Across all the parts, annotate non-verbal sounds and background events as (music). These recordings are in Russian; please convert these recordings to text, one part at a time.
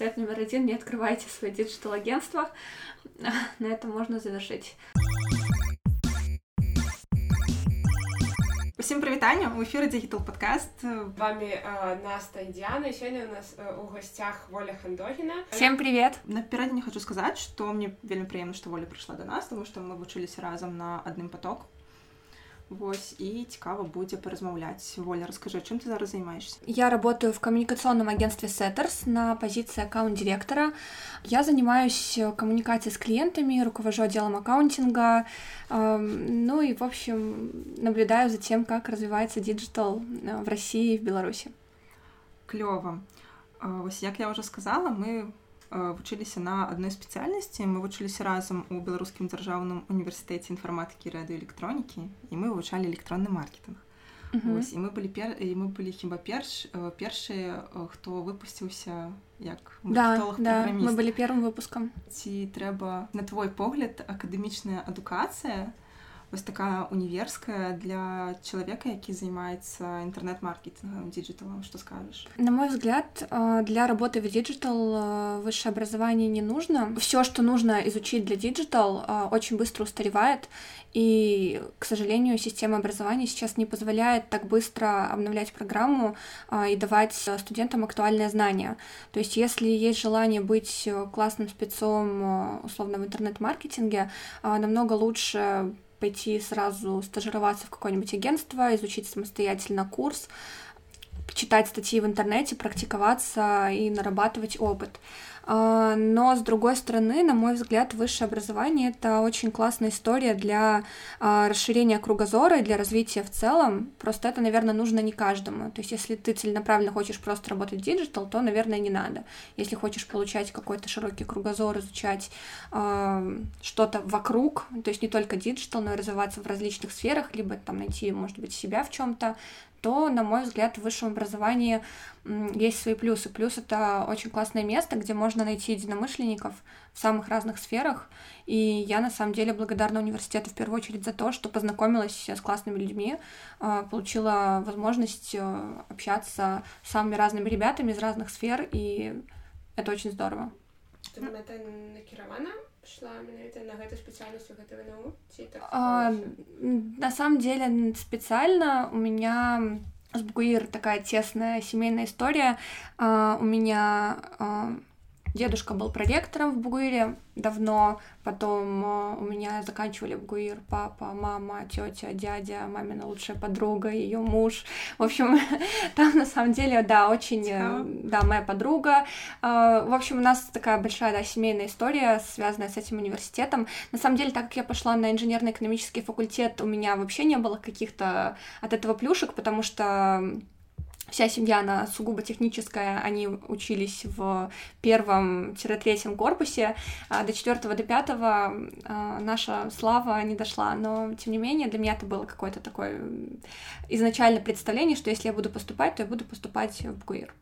совет номер один — не открывайте свои диджитал-агентства. (laughs) На этом можно завершить. Усім прывітанне у эфіры дигітал подкаст вами э, Наста і Диана сёння у нас э, у гостях воля хандогіна всем привет наперадзе не хочу сказаць что мне вельмі прыемна што воля прыйшла до нас тому что мы вучыліся разам на адным поток Вось і цікава будзе паразмаўляць воля расскажи чым ты зараз займаешься я работаю в коммуникационном агентстве Setters на позиции аккаунт-директора я занимаюсь коммуникацией с клиентами руковожу отделом аккаунтинга ну и в общем наблюдаю за тем как развивается диджитал э, в России и в Беларуси клёва вось як я уже сказала мы Э, вучыліся на адной спецыяльнасці мы вучыліся разам у беларускім дзяржаўным універсітэце інфарматыкі радыоэлектронікі і мы вывучалі электронны маркетинг Uh -huh. Ось, і мы былі пер і мы былі хіба перш э, першыя э, хто выпусціўся як да, да, мы былі первым выпускам ці трэба на твой погляд акадэмічная адукацыя вось такая універская для человека які занимается интернет-маркетингом digital ом что скажешь на мой взгляд э, для работы в digital э, высшее образование не нужно. Все что нужно изучить для digital э, очень быстро устаревает. И, к сожалению, система образования сейчас не позволяет так быстро обновлять программу и давать студентам актуальные знания. То есть, если есть желание быть классным спецом, условно, в интернет-маркетинге, намного лучше пойти сразу стажироваться в какое-нибудь агентство, изучить самостоятельно курс, читать статьи в интернете, практиковаться и нарабатывать опыт. А, но, с другой стороны, на мой взгляд, высшее образование — это очень классная история для а, расширения кругозора и для развития в целом. Просто это, наверное, нужно не каждому. То есть, если ты целенаправленно хочешь просто работать в digital, то, наверное, не надо. Если хочешь получать какой-то широкий кругозор, изучать э, что-то вокруг, то есть не только digital, но и развиваться в различных сферах, либо там найти, может быть, себя в чем-то, то, на мой взгляд, в высшем образовании есть свои плюсы. Плюс это очень классное место, где можно найти единомышленников в самых разных сферах. И я на самом деле благодарна университету в первую очередь за то, что познакомилась с классными людьми, а, получила возможность э, общаться с самыми разными ребятами из разных сфер, и это очень здорово. Ты накіравана шла на гэтую специальность у гэтага ВНУ так а, на самом деле специально у меня с Бугуир такая тесная семейная история. А, у меня а, Дедушка был проректором в Бугуире давно, потом э, у меня заканчивали Бугуир папа, мама, тетя, дядя, мамина лучшая подруга, ее муж. В общем, (laughs) там на самом деле, да, очень, э, да, моя подруга. Э, в общем, у нас такая большая, да, семейная история, связанная с этим университетом. На самом деле, так как я пошла на инженерно-экономический факультет, у меня вообще не было каких-то от этого плюшек, потому что вся семья, она сугубо техническая, они учились в первом-третьем корпусе, а до четвертого, до пятого а, наша слава не дошла, но, тем не менее, для меня это было какое-то такое изначальное представление, что если я буду поступать, то я буду поступать в ГУИР.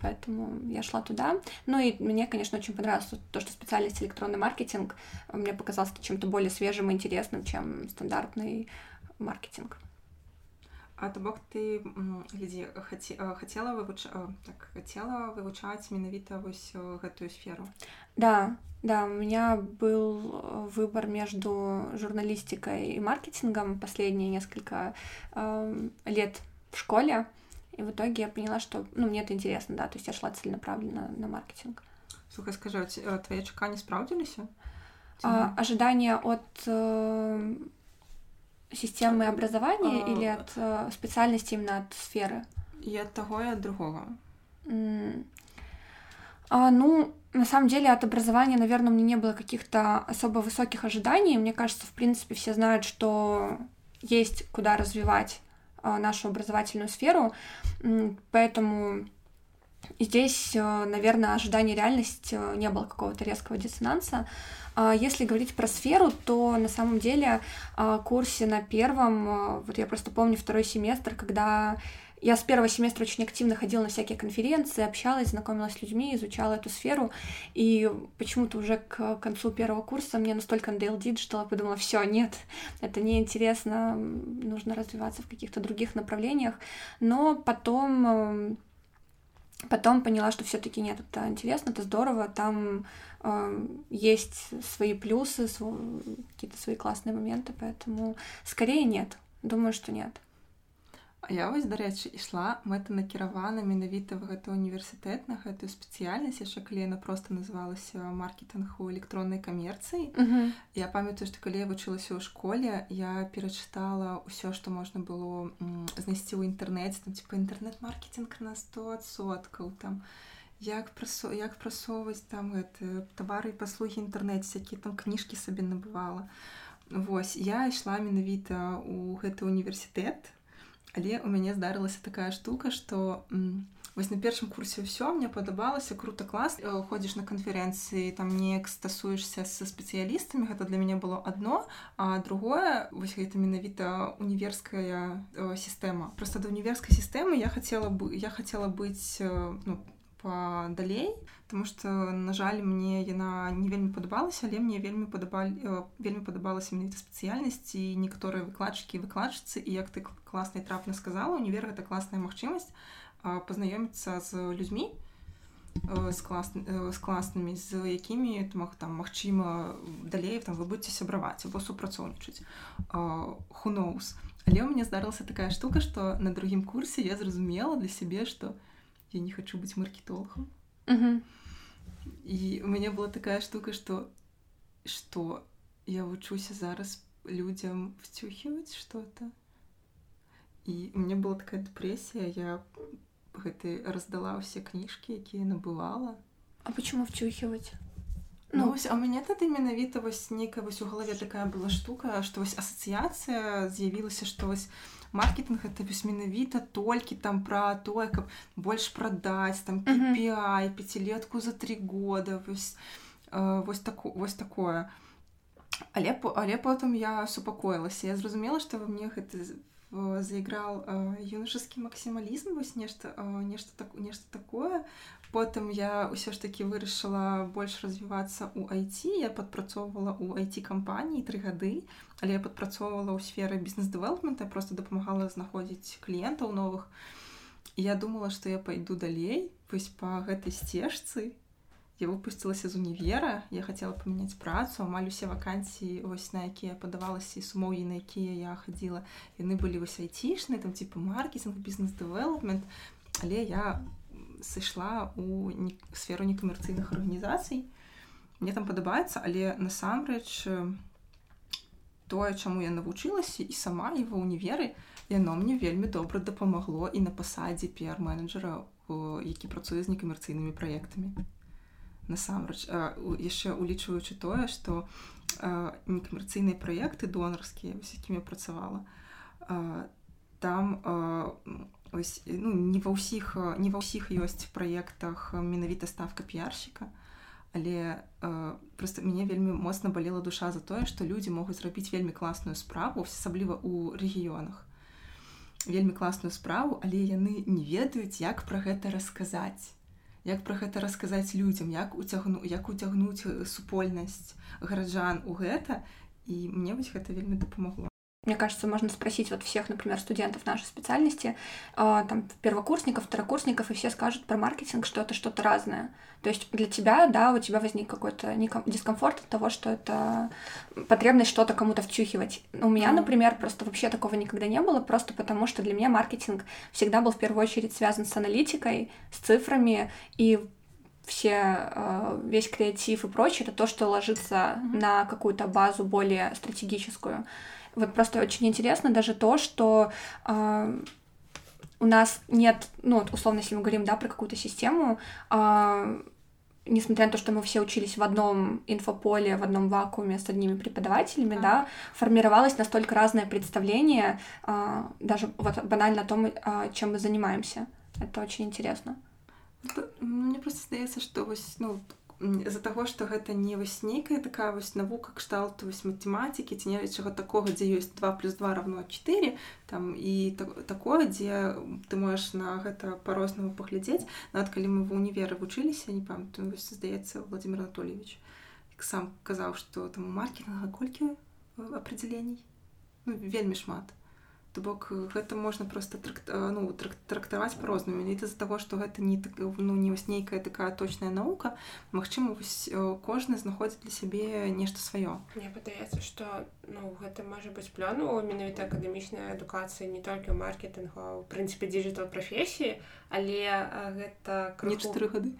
Поэтому я шла туда. Ну и мне, конечно, очень понравилось то, что специальность электронный маркетинг мне показался чем-то более свежим и интересным, чем стандартный маркетинг. А то бок ты глядзі хаце, хацела вывуч... так, хацела вывучаць менавіта вось гэтую сферу да да у меня был выбор между журналистикой и маркетингом последние несколько э, лет в школе и в итоге я поняла что ну мне это интересно да то есть я шла целенаправленно на маркетинг слухай скажи твои чаканні спраўдзіліся а, ожидания от э, системы образования а... или от э, специальности именно от сферы? И от того, и от другого. Mm. А, ну, на самом деле от образования, наверное, у меня не было каких-то особо высоких ожиданий. Мне кажется, в принципе, все знают, что есть куда развивать а, нашу образовательную сферу, поэтому здесь, э, наверное, ожидание реальность э, не было какого-то резкого диссонанса. А если говорить про сферу, то на самом деле а, курсе на первом, а, вот я просто помню второй семестр, когда я с первого семестра очень активно ходила на всякие конференции, общалась, знакомилась с людьми, изучала эту сферу, и почему-то уже к концу первого курса мне настолько надоел digital, я подумала, все, нет, это неинтересно, нужно развиваться в каких-то других направлениях, но потом Потом поняла, что все-таки нет, это интересно, это здорово, там э, есть свои плюсы, какие-то свои классные моменты, поэтому скорее нет. Думаю, что нет. А я вось дарэчы ішла мэтанакіравана менавіта в гэты універсітэт на гэтую спецыяльнасць. Яшчэ калі яна просто называлася маркетинг у электроннай камерцыі. Uh -huh. я памятаю што калі я вучылася ў школе я перачытала ўсё што можна было знайсці ў інтэрнэце там типа інтэрнэт-маркетинг на 100соткаў там як прасо як прасоўваць там гэты тавары і паслугі інтэрнэце якія там кніжкі сабе набывала. Вось я ішла менавіта ў гэты універсітэт але у мяне здарылася такая штука что вось на першым курсе ўсё мне падабалася круто клас э, ходзіш на канферэнцыі там неяк стасуешься са спецыялістамі гэта для мяне было одно а другое вось гэта менавіта універская э, сістэма просто да універскай сістэмы я хотела бы я хотела быць э, ну, далей потому что на жаль мне яна не вельмі падабалася але мне вельмі падабалі вельмі падабалася менавіта спецыяльнасць і некаторыя выкладчыкі выкладчыцы і як ты класнай трапна сказала універ гэта класная магчымасць пазнаёміцца з людзьмі з клас з класнымі з якімі мог там магчыма далей там вы будете сябраваць або супрацоўнічаць хуноус але у мяне здарылася такая штука что на другім курсе я зразумела для сябе что я не хочу быть маркетологом і у мяне была такая штука что что я вучуся зараз людям вцюхивать что-то і мне была такая дэпрэсія я гэты раздала ўсе кніжкі якія набывала а почему вчухивать ну, ну вось, а мяне тады менавіта вось нейкая вось у галаве такая была штука што вось асацыяцыя з'явілася што вось маркетинг это вось менавіта толькі там пра тое каб больш прадаць там KPI, пяцілетку за три года вось э, вось так вось такое але але потым я супакоілася я зразумела што мне гэта заіграў юнашаскі максімалізм вось нешта нешта так нешта такое. Потым я ўсё ж таки вырашыла больш развівацца ў айти я падпрацоўвала ў айти кампаніі тры гады але я падпрацоўвала ў сферы бізнес-дэвелопмента просто дапамагала знаходзіць кліентаў новых. Я думала што я пайду далей вось па гэтай сцежцы я выпусцілася з універа я хацела памяняць працу амаль усе вакансіі вось на якія падавалася і сумоўі на якія я хадзіла яны былі вось айцішныя там типа маркетинг бізнес-дэвелопмент але я сышла у не... сферу некамерцыйных арганізацый мне там падабаецца але насамрэч тое чаму я навучылася і сама і ва універы яно мне вельмі добра дапамагло і на пасадзе піар-менеджера які працуе з некамерцыйнымі праектамі насамрэч яшчэ улічваючы тое што некамерцыйныя праекты донарскія з якімі працавала там ось, ну, не ва ўсіх не ва ўсіх ёсць праектах менавіта ставка піярщика але просто мяне вельмі моцна балела душа за тое што людзі могуць зрабіць вельмі класную справу асабліва ў рэгіёнах. Вельмі класную справу але яны не ведаюць як пра гэта расказаць як пра гэта расказаць людзям як уцягну як уцягнуць супольнасць гараджан у гэта. І мне вось гэта вельмі дапамагло Мне кажется, можно спросить вот всех, например, студентов нашей специальности, э, там, первокурсников, второкурсников, и все скажут про маркетинг, что это что-то разное. То есть для тебя, да, у тебя возник какой-то дискомфорт от того, что это потребность что-то кому-то втюхивать. У меня, например, просто вообще такого никогда не было, просто потому что для меня маркетинг всегда был в первую очередь связан с аналитикой, с цифрами, и все, э, весь креатив и прочее, это то, что ложится mm-hmm. на какую-то базу более стратегическую. Вот просто очень интересно даже то, что э, у нас нет, ну, вот условно, если мы говорим, да, про какую-то систему, э, несмотря на то, что мы все учились в одном инфополе, в одном вакууме с одними преподавателями, да, да формировалось настолько разное представление, э, даже вот банально о том, э, чем мы занимаемся. Это очень интересно. Мне просто што вось ну з-за таго што гэта не вось нейкая такая вось навука кшталту вось матэматыкі ці нечага такога дзе ёсць 2 плюс 2 равно 4 там і так, такое дзе ты можаш на гэта по-рознаму паглядзець. Нават калі мы в універы вучыліся не пам здаецца владимир анатольевич сам казаў што там маркетинга колькі определений ну, вельмі шмат То бок гэта можна просто тракт, ну, трактаваць по-рознаму менавіта з-за таго што гэта не так ну не вось нейкая такая точная навука Магчыма вось кожны знаходзіць для сябе нешта сваё. Мне падаецца што ну гэта можа быць плану менавіта акадэмічная адукацыя не толькі ў маркетынгу у прынцыпе дыжытал прафесіі але гэта крыху... не чатыры гады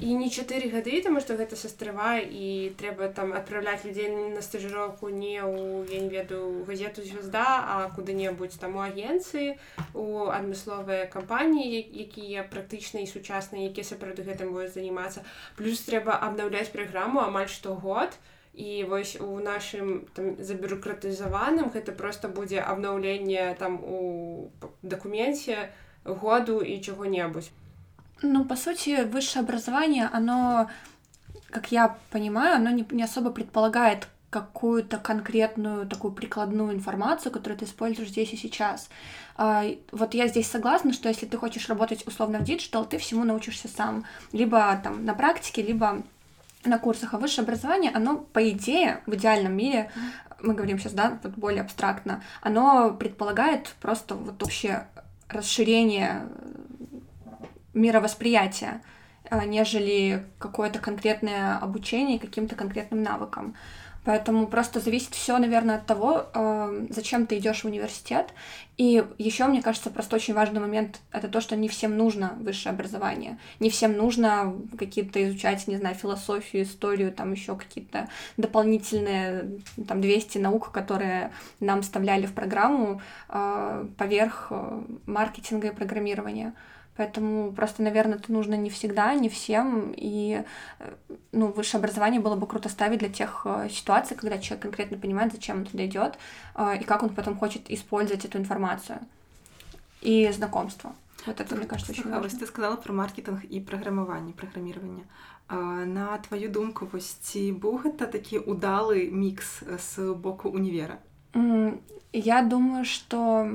і не чатыры гады таму што гэта састравае і трэба там адпраўляць людзей на стажыроўку не ў я не ведаю газету звязда а куды-небудзь там у агенцыі у адмысловыя кампаніі якія практычна і сучасныя якія сапраўды гэтым будуць занимацца плюс трэба абнаўляць праграму амаль штогод і вось у нашым забюрократызаваным гэта просто будзе абнаўленне там у дакуменце году і чаго-небудзь Ну, по сути, высшее образование, оно, как я понимаю, оно не, не особо предполагает какую-то конкретную такую прикладную информацию, которую ты используешь здесь и сейчас. А, вот я здесь согласна, что если ты хочешь работать условно в digital, ты всему научишься сам. Либо там на практике, либо на курсах. А высшее образование, оно, по идее, в идеальном мире, мы говорим сейчас, да, вот более абстрактно, оно предполагает просто вот общее расширение мировосприятия, э, нежели какое-то конкретное обучение каким-то конкретным навыкам. Поэтому просто зависит все, наверное, от того, э, зачем ты идешь в университет. И еще, мне кажется, просто очень важный момент это то, что не всем нужно высшее образование. Не всем нужно какие-то изучать, не знаю, философию, историю, там еще какие-то дополнительные, там, 200 наук, которые нам вставляли в программу э, поверх маркетинга и программирования. Поэтому просто, наверное, это нужно не всегда, не всем. И э, ну, высшее образование было бы круто ставить для тех э, ситуаций, когда человек конкретно понимает, зачем он туда идет, э, и как он потом хочет использовать эту информацию и знакомство. Вот это, мне кажется, очень важно. Ты сказала про маркетинг и программирование, программирование. На твою думку, вось ці быў гэта такі удалы мікс з боку універа? Я думаю, что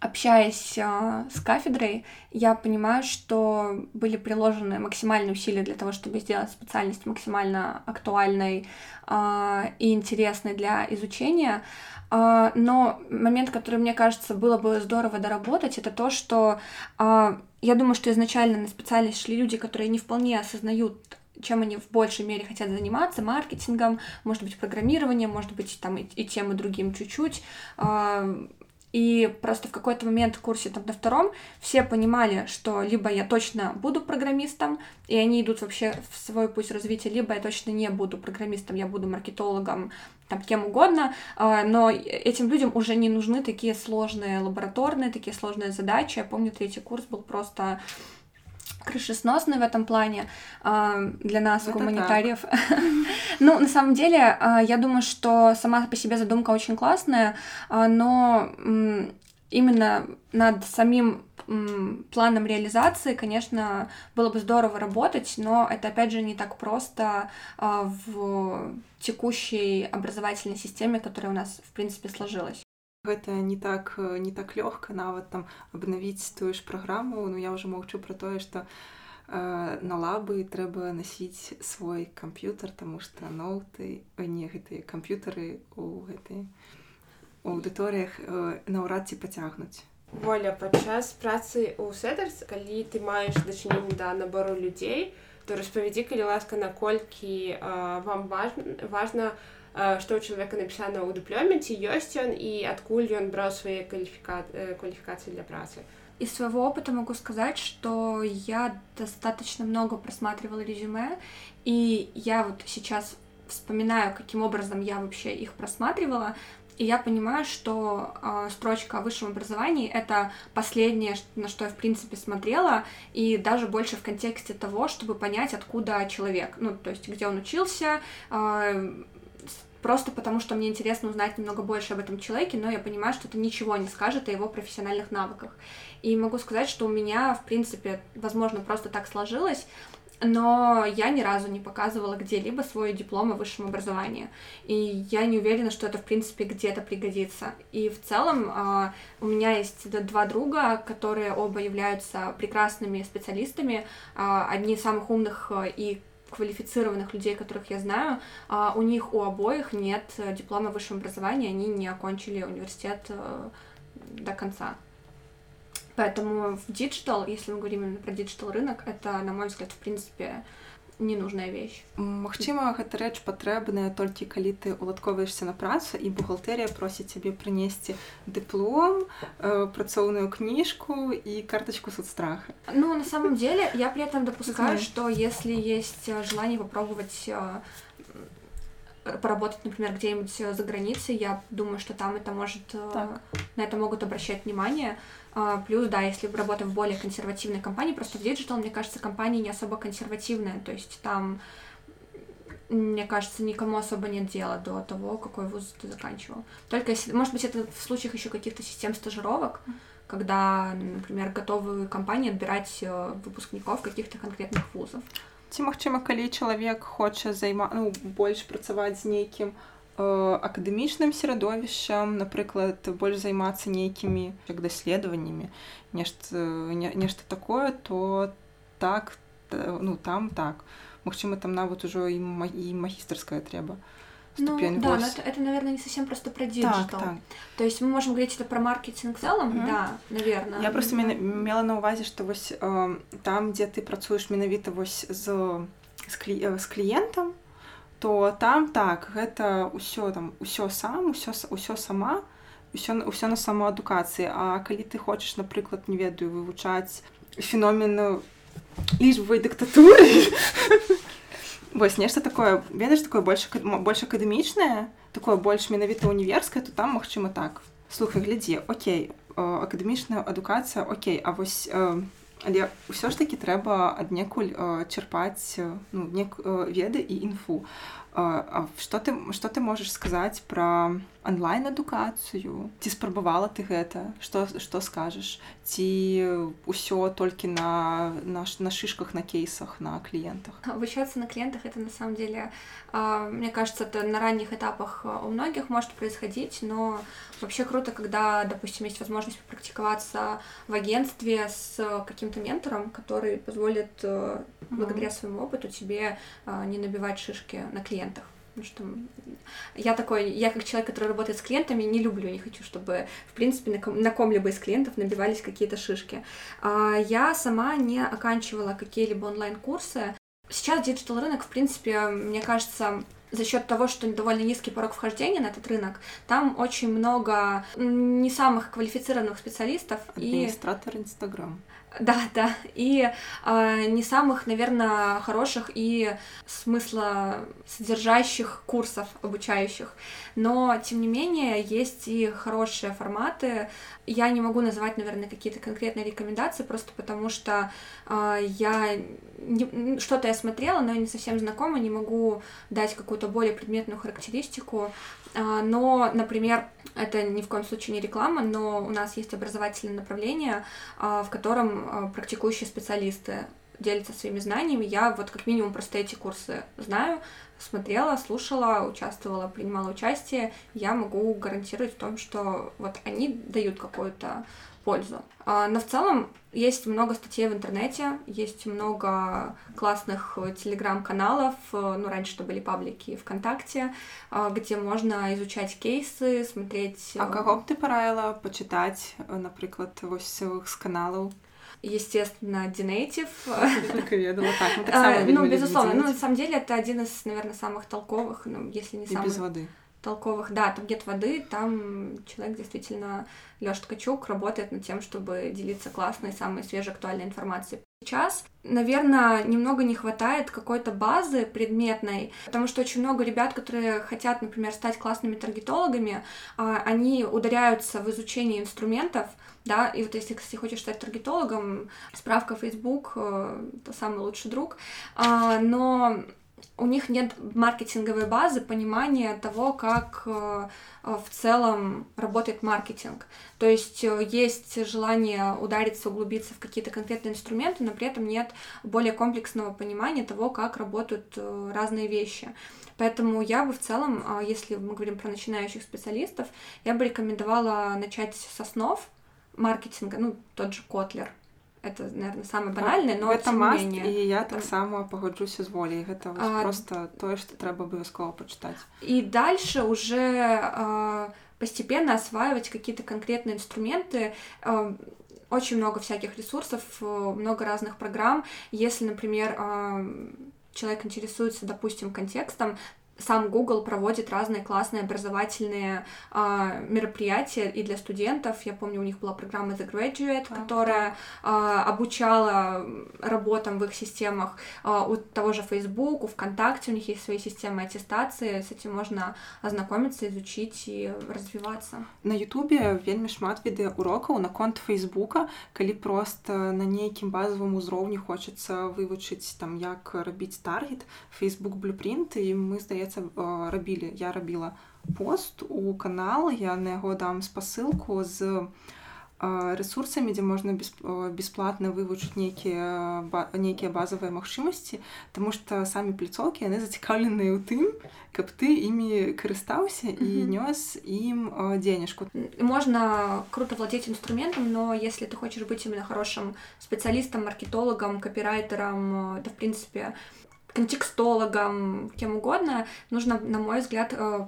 общаясь а, с кафедрой, я понимаю, что были приложены максимальные усилия для того, чтобы сделать специальность максимально актуальной а, и интересной для изучения. А, но момент, который, мне кажется, было бы здорово доработать, это то, что а, я думаю, что изначально на специальность шли люди, которые не вполне осознают чем они в большей мере хотят заниматься, маркетингом, может быть, программированием, может быть, там и, и тем, и другим чуть-чуть. И просто в какой-то момент в курсе там на втором все понимали, что либо я точно буду программистом, и они идут вообще в свой путь развития, либо я точно не буду программистом, я буду маркетологом, там кем угодно, а, но этим людям уже не нужны такие сложные лабораторные, такие сложные задачи. Я помню, третий курс был просто крышесносный в этом плане э, для нас, Это гуманитариев. (laughs) ну, на самом деле, э, я думаю, что сама по себе задумка очень классная, э, но именно над самим планом реализации, конечно, было бы здорово работать, но это, опять же, не так просто в текущей образовательной системе, которая у нас, в принципе, сложилась. Гэта не так э, не так лёгка нават там абнавіць тую ж праграму. Ну я ужо маўчу про тое што э, на лабы трэба насіць свой камп'ютар таму што ноуты не гэтыя камп'ютары у гэтай аўдыторыях э, наўрад ці пацягнуць. Воля падчас працы у Setters калі ты маеш дачыненне да набору людзей то распавядзі калі ласка наколькі э, вам важна важна у што ў чалавека напісана ў дыплёме ці ёсць ён і адкуль ён браў свае кваліфіка... кваліфікацыі для працы из своего опыта могу сказать, что я достаточно много просматривала резюме, и я вот сейчас вспоминаю, каким образом я вообще их просматривала, и я понимаю, что э, строчка о высшем образовании это последнее, на что я в принципе смотрела, и даже больше в контексте того, чтобы понять, откуда человек, ну то есть где он учился, э, просто потому что мне интересно узнать немного больше об этом человеке, но я понимаю, что это ничего не скажет о его профессиональных навыках. И могу сказать, что у меня, в принципе, возможно, просто так сложилось, но я ни разу не показывала где-либо свой диплом о высшем образовании. И я не уверена, что это, в принципе, где-то пригодится. И в целом э, у меня есть два друга, которые оба являются прекрасными специалистами, э, одни из самых умных и квалифицированных людей, которых я знаю, а у них у обоих нет э, диплома высшего образования, они не окончили университет э, до конца. Поэтому в digital, если мы говорим именно про digital рынок, это, на мой взгляд, в принципе, ненужная вещь Магчыма гэта рэч патрэбная толькі калі ты уладковаешься на працу і бухгалтерія просіць цябе прынесці дыплом э, працоўную книжку и карточку соцстраха ну на самом деле я при этом допускаю что если есть э, желание попробовать э, поработать, например, где-нибудь за границей, я думаю, что там это может, так. на это могут обращать внимание. А, плюс, да, если работа в более консервативной компании, просто в digital, мне кажется, компания не особо консервативная, то есть там, мне кажется, никому особо нет дела до того, какой вуз ты заканчивал. Только если, может быть, это в случаях еще каких-то систем стажировок, когда, например, готовы компании отбирать э, выпускников каких-то конкретных вузов Ці магчыма, калі чалавек хоча займа ну, больш працаваць з нейкім Э, акадэмічным серадовішчам напрыклад больш займацца нейкімі як даследаваннямі нешта не, нешта такое то так ну там так Магчыма там нават ужо і і магістрская трэба ну, да, но это, это, наверное, не совсем просто про диджитал. Так, так. То есть мы можем говорить это про маркетинг в целом, mm-hmm. да, наверное. Я просто да. мела на увазе, что вось э, там, где ты працуеш менавіта вось з, з, клі, з кліентам, то там так гэта ўсё там усё сам усё усё сама ўсё ўсё на самоадукацыі А калі ты хочаш напрыклад не ведаю вывучаць феномену лічбавай дыктатуры (laughs) вось нешта такое ведаеш такое больш больш акадэмічнае такое больш менавіта універскае то там магчыма так слухай глядзі Окей акадэмічная адукацыя Окей А вось але ўсё ж таки трэба аднекуль э, чырпаць э, ну, нек, э, веды і інфу А што ты што ты можаш сказаць пра онлайн-адукацыю ці спрабавала ты гэта што што скажаш ці ўсё толькі на наш на шишках на кейсах на клиентах обучаться на клиентах это на самом деле мне кажется это на ранних этапах у многих может происходить но вообще круто когда допустим есть возможность попрактиковаться в агентстве с каким-то ментором который позволит благодаря своему опыту тебе не набивать шишки на клиентах Потому что я такой, я как человек, который работает с клиентами, не люблю, не хочу, чтобы, в принципе, на, ком- на ком-либо из клиентов набивались какие-то шишки. А, я сама не оканчивала какие-либо онлайн-курсы. Сейчас digital рынок, в принципе, мне кажется, за счет того, что довольно низкий порог вхождения на этот рынок, там очень много не самых квалифицированных специалистов. Администратор Инстаграм. И... Да, да. И э, не самых, наверное, хороших и смысла содержащих курсов обучающих. Но, тем не менее, есть и хорошие форматы. Я не могу назвать, наверное, какие-то конкретные рекомендации, просто потому что э, я не... что-то я смотрела, но я не совсем знакома, не могу дать какую-то более предметную характеристику. Э, но, например, это ни в коем случае не реклама, но у нас есть образовательное направление, в котором практикующие специалисты делятся своими знаниями. Я вот как минимум просто эти курсы знаю, смотрела, слушала, участвовала, принимала участие. Я могу гарантировать в том, что вот они дают какую-то пользу. А, но в целом есть много статей в интернете, есть много классных телеграм-каналов, ну, раньше это были паблики ВКонтакте, а, где можно изучать кейсы, смотреть... А кого бы ты пораила почитать, например, с каналов? естественно, Динейтив. (laughs) Ну, безусловно. Ну, на самом деле, это один из, наверное, самых толковых, ну, если не самый... без воды толковых, да, там нет воды, там человек действительно, Лёша Ткачук, работает над тем, чтобы делиться классной, самой свежей, актуальной информацией. Сейчас, наверное, немного не хватает какой-то базы предметной, потому что очень много ребят, которые хотят, например, стать классными таргетологами, а, они ударяются в изучение инструментов, да, и вот если, кстати, хочешь стать таргетологом, справка Facebook э, — это самый лучший друг, а, но у них нет маркетинговой базы, понимания того, как э, в целом работает маркетинг. То есть э, есть желание удариться, углубиться в какие-то конкретные инструменты, но при этом нет более комплексного понимания того, как работают э, разные вещи. Поэтому я бы в целом, если мы говорим про начинающих специалистов, я бы рекомендовала начать с основ маркетинга, ну, тот же Котлер, это наверное самое банальнае но это маст і я таксама пагаджуся з волей гэта а, просто тое што трэба абавязкова пачытаць і дальше уже а, постепенно осваивать какие-то конкретные инструменты, э, очень много всяких ресурсов, э, много разных программ. Если, например, э, человек интересуется, допустим, контекстом, сам Google проводит разные классные образовательные э, мероприятия и для студентов. Я помню, у них была программа The Graduate, а, которая э, обучала работам в их системах. Э, у того же Facebook, у ВКонтакте у них есть свои системы аттестации. С этим можно ознакомиться, изучить и развиваться. На Ютубе вельмі шмат відэаурокаў наконт Фейсбука, калі просто на нейкім базовым узроўні хочацца вывучыць там як рабіць таргет, Facebook Blueprint і мы здаецца здаецца рабілі я рабіла пост у канал я на яго дам спасылку з ресурсамі дзе можна бесплатна вывучыць нейкія нейкія базавыя магчымасці Таму што самі пляцоўкі яны зацікаўленыя ў тым каб ты імі карыстаўся і нёс ім денежку можно круто владеть инструментом но если ты хочешь быть именно хорошим специалистом маркетологом копирайтером да в принципе то контекстологом, кем угодно, нужно, на мой взгляд, э,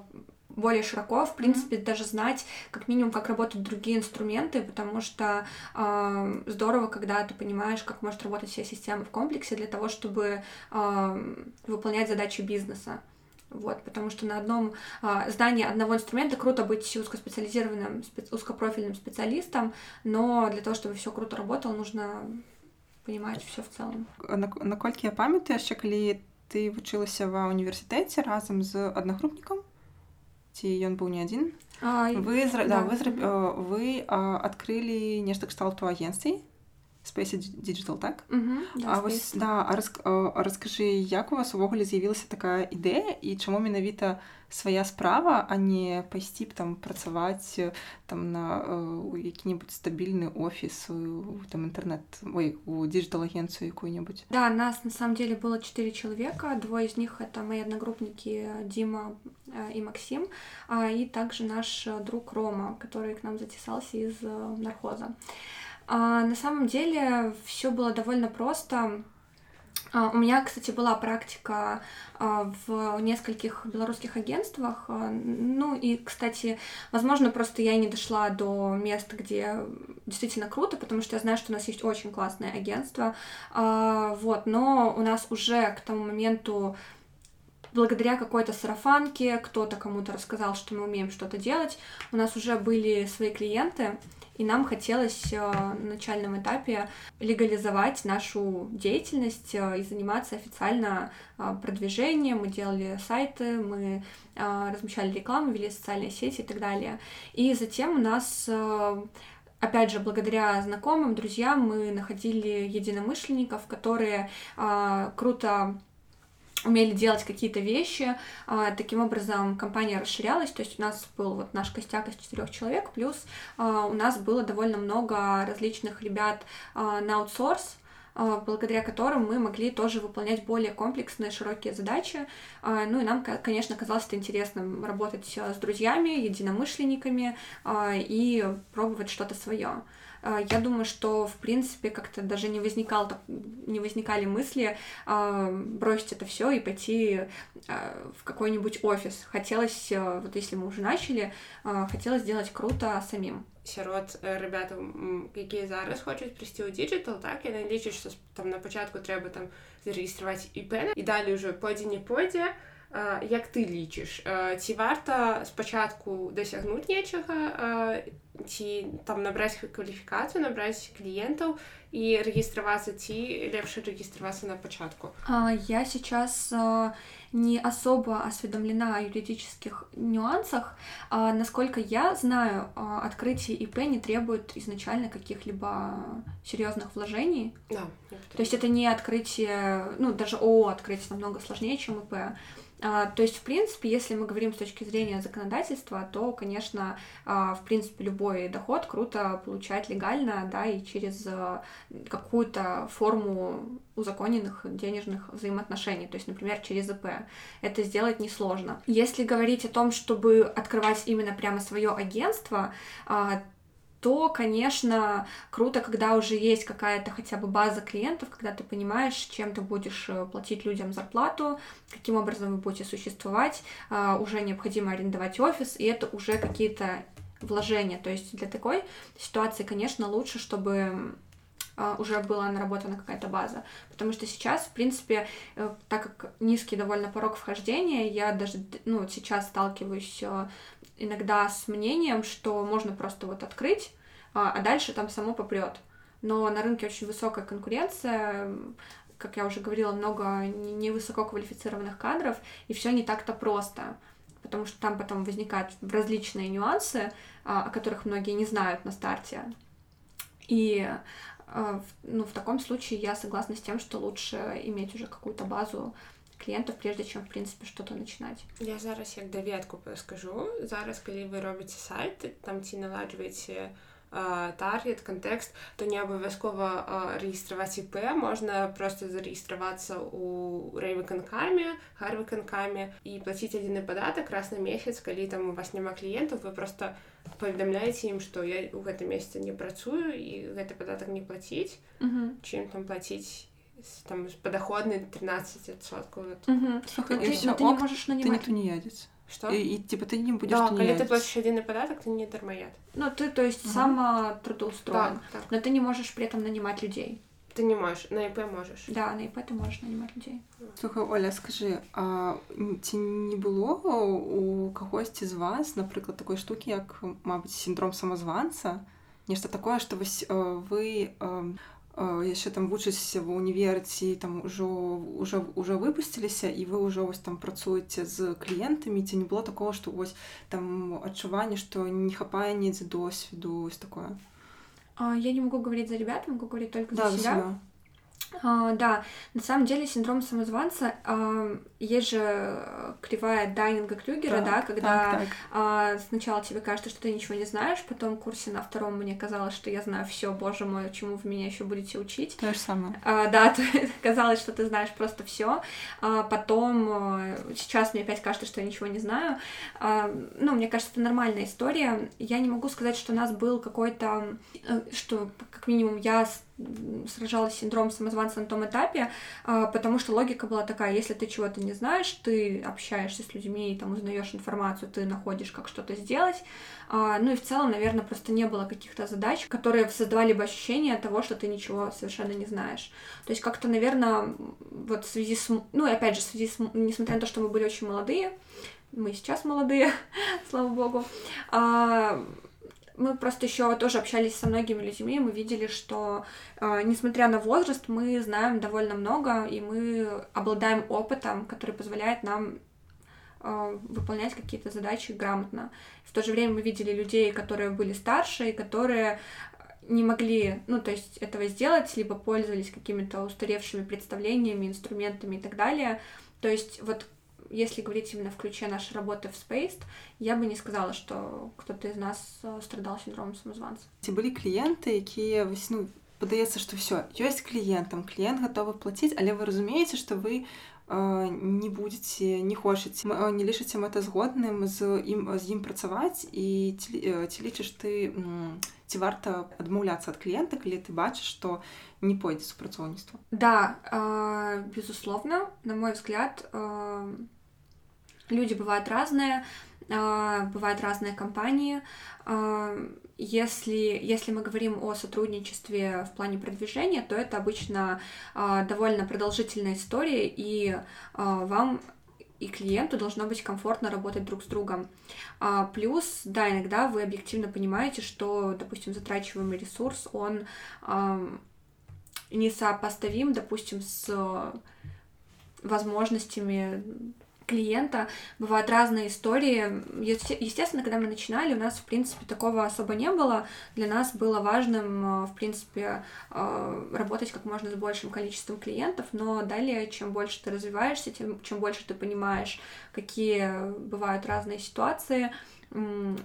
более широко, в принципе, mm-hmm. даже знать как минимум, как работают другие инструменты, потому что э, здорово, когда ты понимаешь, как может работать вся система в комплексе для того, чтобы э, выполнять задачи бизнеса. Вот, потому что на одном э, здании одного инструмента круто быть узкоспециализированным, спец, узкопрофильным специалистом, но для того, чтобы все круто работало, нужно понимать все в целом. Наколькі я памятаю яшчэ калі ты вучылася ва універсітэце разам з аднагрупнікам ці ён быў не адзін вы да, да, вы, э, вы адкрылі нешта кшталту агенцый Space Digital, так? Угу, да, а вось, да, а, рас, а раскажы, як у вас увогуле з'явілася такая ідэя і чаму менавіта свая справа, а не пайсці б там працаваць там на э, які-небудзь стабільны офіс, там интернет, ой, у диджитал-агенцию какую-нибудь? Да, нас на самом деле было четыре человека, двое из них это мои одногруппники Дима э, и Максим, и также наш друг Рома, который к нам затесался из э, нархоза. А, на самом деле все было довольно просто. А, у меня, кстати, была практика а, в нескольких белорусских агентствах. А, ну и, кстати, возможно, просто я не дошла до места, где действительно круто, потому что я знаю, что у нас есть очень классное агентство. Вот, но у нас уже к тому моменту благодаря какой-то сарафанке, кто-то кому-то рассказал, что мы умеем что-то делать, у нас уже были свои клиенты, и нам хотелось э, на начальном этапе легализовать нашу деятельность э, и заниматься официально э, продвижением. Мы делали сайты, мы размещали рекламу, вели социальные сети и так далее. И затем у нас опять же, благодаря знакомым, друзьям мы находили единомышленников, которые э, круто умели делать какие-то вещи. А, таким образом, компания расширялась, то есть у нас был вот наш костяк из четырех человек, плюс а, у нас было довольно много различных ребят а, на аутсорс, благодаря которым мы могли тоже выполнять более комплексные, широкие задачи. Ну и нам, конечно, казалось это интересным работать с друзьями, единомышленниками и пробовать что-то свое. А, я думаю, что, в принципе, как-то даже не, возникал, не возникали мысли а, бросить это все и пойти а, в какой-нибудь офис. Хотелось, вот если мы уже начали, хотелось сделать круто самим. сярод ребята якія зараз хочуць прыйсці ў digital так яны лічаць што там на пачатку трэба там зарэгістраваць іп і далей уже пойдзе не пойдзе як ты лічыш ці варта спачатку дасягнуць нечага ці там набраць кваліфікацыю набраць кліентаў і рэгістравацца ці лепш рэгістравацца на пачатку я сейчас не особо осведомлена о юридических нюансах. А, насколько я знаю, открытие ИП не требует изначально каких-либо серьезных вложений. Да, То есть это не открытие, ну даже ООО открытие намного сложнее, чем ИП. а, то есть, в принципе, если мы говорим с точки зрения законодательства, то, конечно, а, в принципе, любой доход круто получать легально, да, и через а, какую-то форму узаконенных денежных взаимоотношений, то есть, например, через ИП. Это сделать несложно. Если говорить о том, чтобы открывать именно прямо свое агентство, то, конечно, круто, когда уже есть какая-то хотя бы база клиентов, когда ты понимаешь, чем ты будешь э, платить людям зарплату, каким образом вы будете существовать, а, уже необходимо арендовать офис, и это уже какие-то вложения. То есть для такой ситуации, конечно, лучше, чтобы а, уже была наработана какая-то база. Потому что сейчас, в принципе, э, так как низкий довольно порог вхождения, я даже ну, сейчас сталкиваюсь э, иногда с мнением, что можно просто вот открыть, а дальше там само попрет. Но на рынке очень высокая конкуренция, как я уже говорила, много невысококвалифицированных кадров, и все не так-то просто, потому что там потом возникают различные нюансы, а, о которых многие не знают на старте. И а, ну, в таком случае я согласна с тем, что лучше иметь уже какую-то базу клієнтів, прежде чим в принципі щось починати. Я зараз як довідку скажу. Зараз, коли ви робите сайт, там ці наладжуєте таргет, контекст, то не абавязкова рэгістраваць іп можна просто зарэгістравацца у рэйвыканкаме харвыканкаме і плаціць адзіны падатак раз на месяц калі там у вас няма кліентаў вы просто паведамляеце ім што я ў гэтым месяце не працую і гэты падатак не плаціць чым там плаціць там падаходны 13 соткаў ты, ты не можаш нанимать ты не едзець Что? И, и типа ты не будешь Да, не когда ты платишь единый податок, ты не дармоед. Ну, ты, то есть, угу. сам трудоустроен. Так, так. Но ты не можешь при этом нанимать людей. Ты не можешь, на ИП можешь. Да, на ИП ты можешь нанимать людей. Слухай, Оля, скажи, а ці не было у кагосьці з вас, напрыклад, такой штукі, як, мабыць, синдром самозванца, нешта такое, што вось вы яшчэ там вучыцеся ва ўніверы ці там ужо уже уже выпусціліся і вы ўжо вось там працуеце з кліентамі ці не было такого што вось там адчуванне што не хапае недзе досведу ось такое я не могу говорить за ребят могу говорить только да, за себя, за себя. А, да, на самом деле синдром самозванца а, есть же кривая Дайнинга Крюгера, так, да, когда так, так. А, сначала тебе кажется, что ты ничего не знаешь, потом в курсе на втором мне казалось, что я знаю все, боже мой, чему вы меня еще будете учить. То же самое. А, да, (laughs) казалось, что ты знаешь просто все. А, потом а, сейчас мне опять кажется, что я ничего не знаю. А, ну, мне кажется, это нормальная история. Я не могу сказать, что у нас был какой-то, э, что как минимум я сражалась с синдромом самозванца на том этапе, а, потому что логика была такая, если ты чего-то не знаешь, ты общаешься с людьми, и там узнаешь информацию, ты находишь, как что-то сделать. А, ну и в целом, наверное, просто не было каких-то задач, которые создавали бы ощущение того, что ты ничего совершенно не знаешь. То есть как-то, наверное, вот в связи с... Ну и опять же, в связи с... Несмотря на то, что мы были очень молодые, мы сейчас молодые, (laughs) слава богу, а, мы просто еще тоже общались со многими людьми, и мы видели, что э, несмотря на возраст, мы знаем довольно много, и мы обладаем опытом, который позволяет нам э, выполнять какие-то задачи грамотно. В то же время мы видели людей, которые были старше, и которые не могли, ну, то есть этого сделать, либо пользовались какими-то устаревшими представлениями, инструментами и так далее. То есть вот если говорить именно в ключе нашей работы в Space, я бы не сказала, что кто-то из нас э, страдал синдромом самозванца. Ці былі кліенты, якія ну, падаецца, што ўсё ёсць кліентам, кліент гатовы плаціць, але вы разумееце, што вы э, не будете не хочаце э, не лічыце мэтазгодным з ім з ім працаваць і ці, э, ці лічыш ты ці варта адмаўляцца ад кліента калі ты бачыш што не пойдзе супрацоўніцтва да э, безусловно на мой взгляд э, люди бывают разные, а, бывают разные компании. А, если, если мы говорим о сотрудничестве в плане продвижения, то это обычно а, довольно продолжительная история, и вам и клиенту должно быть комфортно работать друг с другом. плюс, да, иногда вы объективно понимаете, что, допустим, затрачиваемый ресурс, он несопоставим, допустим, с возможностями клиента. Бывают разные истории. Естественно, когда мы начинали, у нас, в принципе, такого особо не было. Для нас было важным, э, в принципе, э, работать как можно с большим количеством клиентов, но далее, чем больше ты развиваешься, тем чем больше ты понимаешь, какие бывают разные ситуации,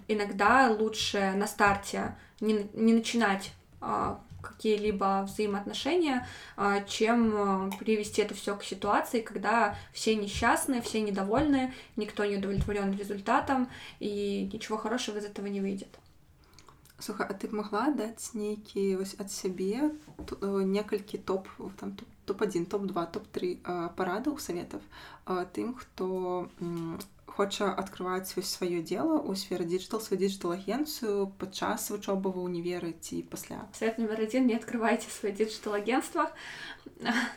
иногда лучше на старте не, не начинать а, какие-либо взаимоотношения, а, чем а, привести это все к ситуации, когда все несчастны, все недовольны, никто не удовлетворен результатом, и ничего хорошего из этого не выйдет. Слухай, а ты б магла даць нейкі вось ад сябе э, некалькі топ там топ-1 топ-2 топ-3 парадаў саветаў тым хто хоча адкрываць вось сваё дело у сферы digital сваю digital агенцыю падчас вучобы ва універы ці пасля совет номер один не открывайте свое digital агентство.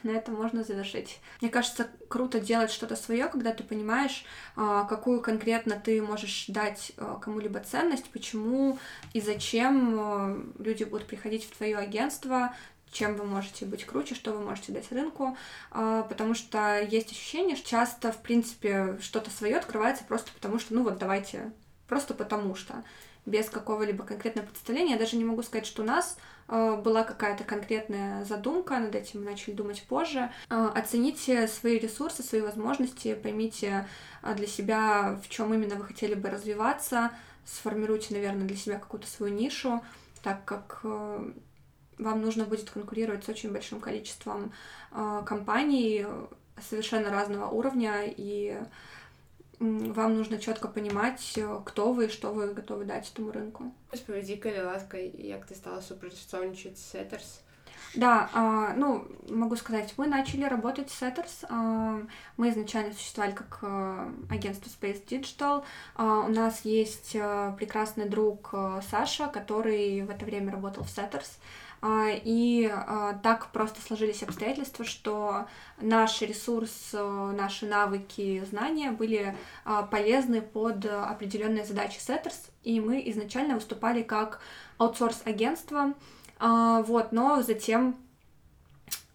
На этом можно завершить мне кажется круто делать что-то свое когда ты понимаешь какую конкретно ты можешь дать кому-либо ценность почему и зачем люди будут приходить в твое агентство чем вы можете быть круче, что вы можете дать рынку, а, потому что есть ощущение, что часто, в принципе, что-то свое открывается просто потому, что, ну вот, давайте, просто потому что, без какого-либо конкретного представления. Я даже не могу сказать, что у нас а, была какая-то конкретная задумка, над этим мы начали думать позже. А, оцените свои ресурсы, свои возможности, поймите для себя, в чем именно вы хотели бы развиваться, сформируйте, наверное, для себя какую-то свою нишу, так как вам нужно будет конкурировать с очень большим количеством э, компаний совершенно разного уровня, и вам нужно четко понимать, кто вы и что вы готовы дать этому рынку. Распавядзі калі ласка як ты стала супрацоўнічаць с Setters да, а, ну, могу сказать, мы начали работать с Setters. А, мы изначально существовали как а, агентство Space Digital. А, у нас есть а, прекрасный друг а, Саша, который в это время работал в Setters. А, и а, так просто сложились обстоятельства, что наш ресурс, э, наши навыки, знания были а, полезны под определенные задачи Setters, и мы изначально выступали как аутсорс-агентство, вот, но затем